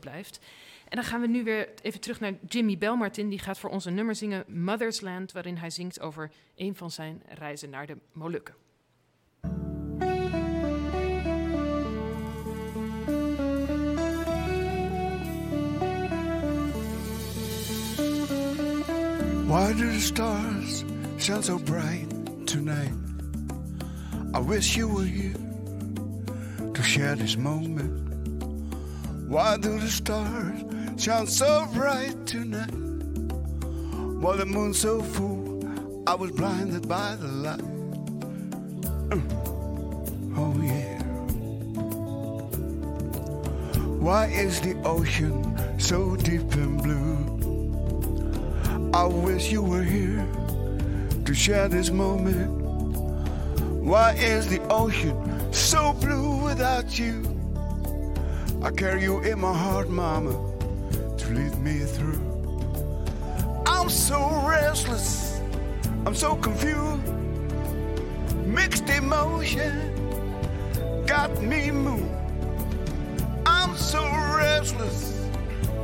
blijft. En dan gaan we nu weer even terug naar Jimmy Belmartin. Die gaat voor ons een nummer zingen, Mother's Land, waarin hij zingt over een van zijn reizen naar de Molukken. Why do the stars shine so bright tonight? I wish you were here to share this moment. Why do the stars shine so bright tonight? While the moon's so full, I was blinded by the light. Mm. Oh, yeah. Why is the ocean so deep and blue? I wish you were here to share this moment. Why is the ocean so blue without you? I carry you in my heart, mama, to lead me through. I'm so restless, I'm so confused. Mixed emotion got me moved. I'm so restless,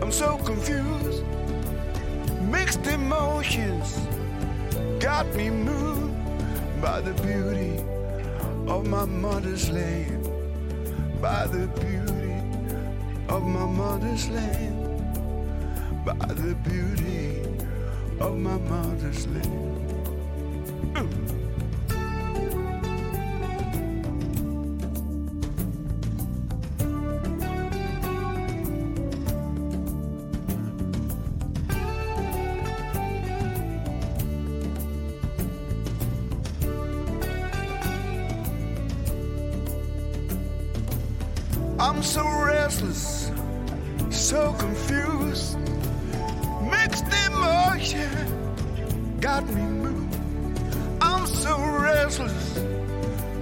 I'm so confused. Mixed emotions got me moved by the beauty of my mother's land, by the beauty of my mother's land, by the beauty of my mother's land. I'm so restless, so confused, mixed emotion got me moved. I'm so restless,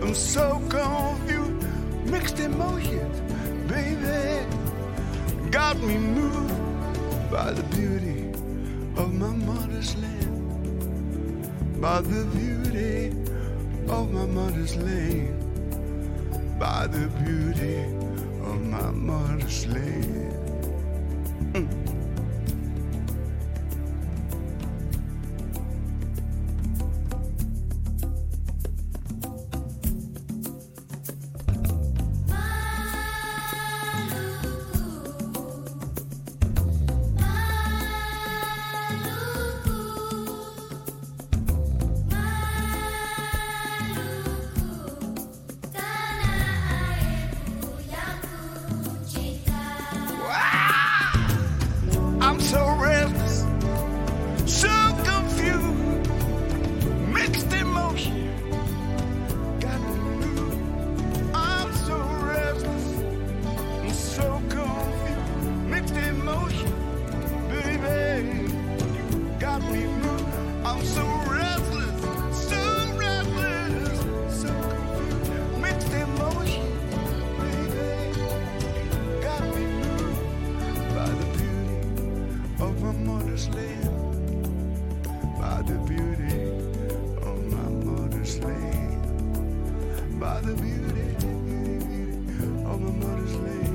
I'm so confused, mixed emotions, baby, got me moved by the beauty of my mother's land, by the beauty of my mother's land, by the beauty of my mother's land. By the beauty of my mother's land, by the beauty of my mother's land, by the beauty, beauty, beauty of my mother's land.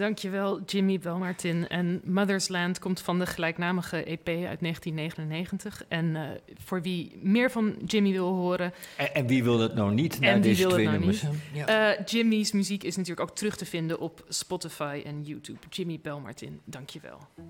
Dankjewel, Jimmy Belmartin. En Mother's Land komt van de gelijknamige EP uit 1999. En eh, voor wie meer van Jimmy wil horen, En, en wie wil het nou niet na En wie deze twee nou nummers? Ja. eh, Jimmy's muziek is natuurlijk ook terug te vinden op Spotify en YouTube. Jimmy Belmartin, dankjewel.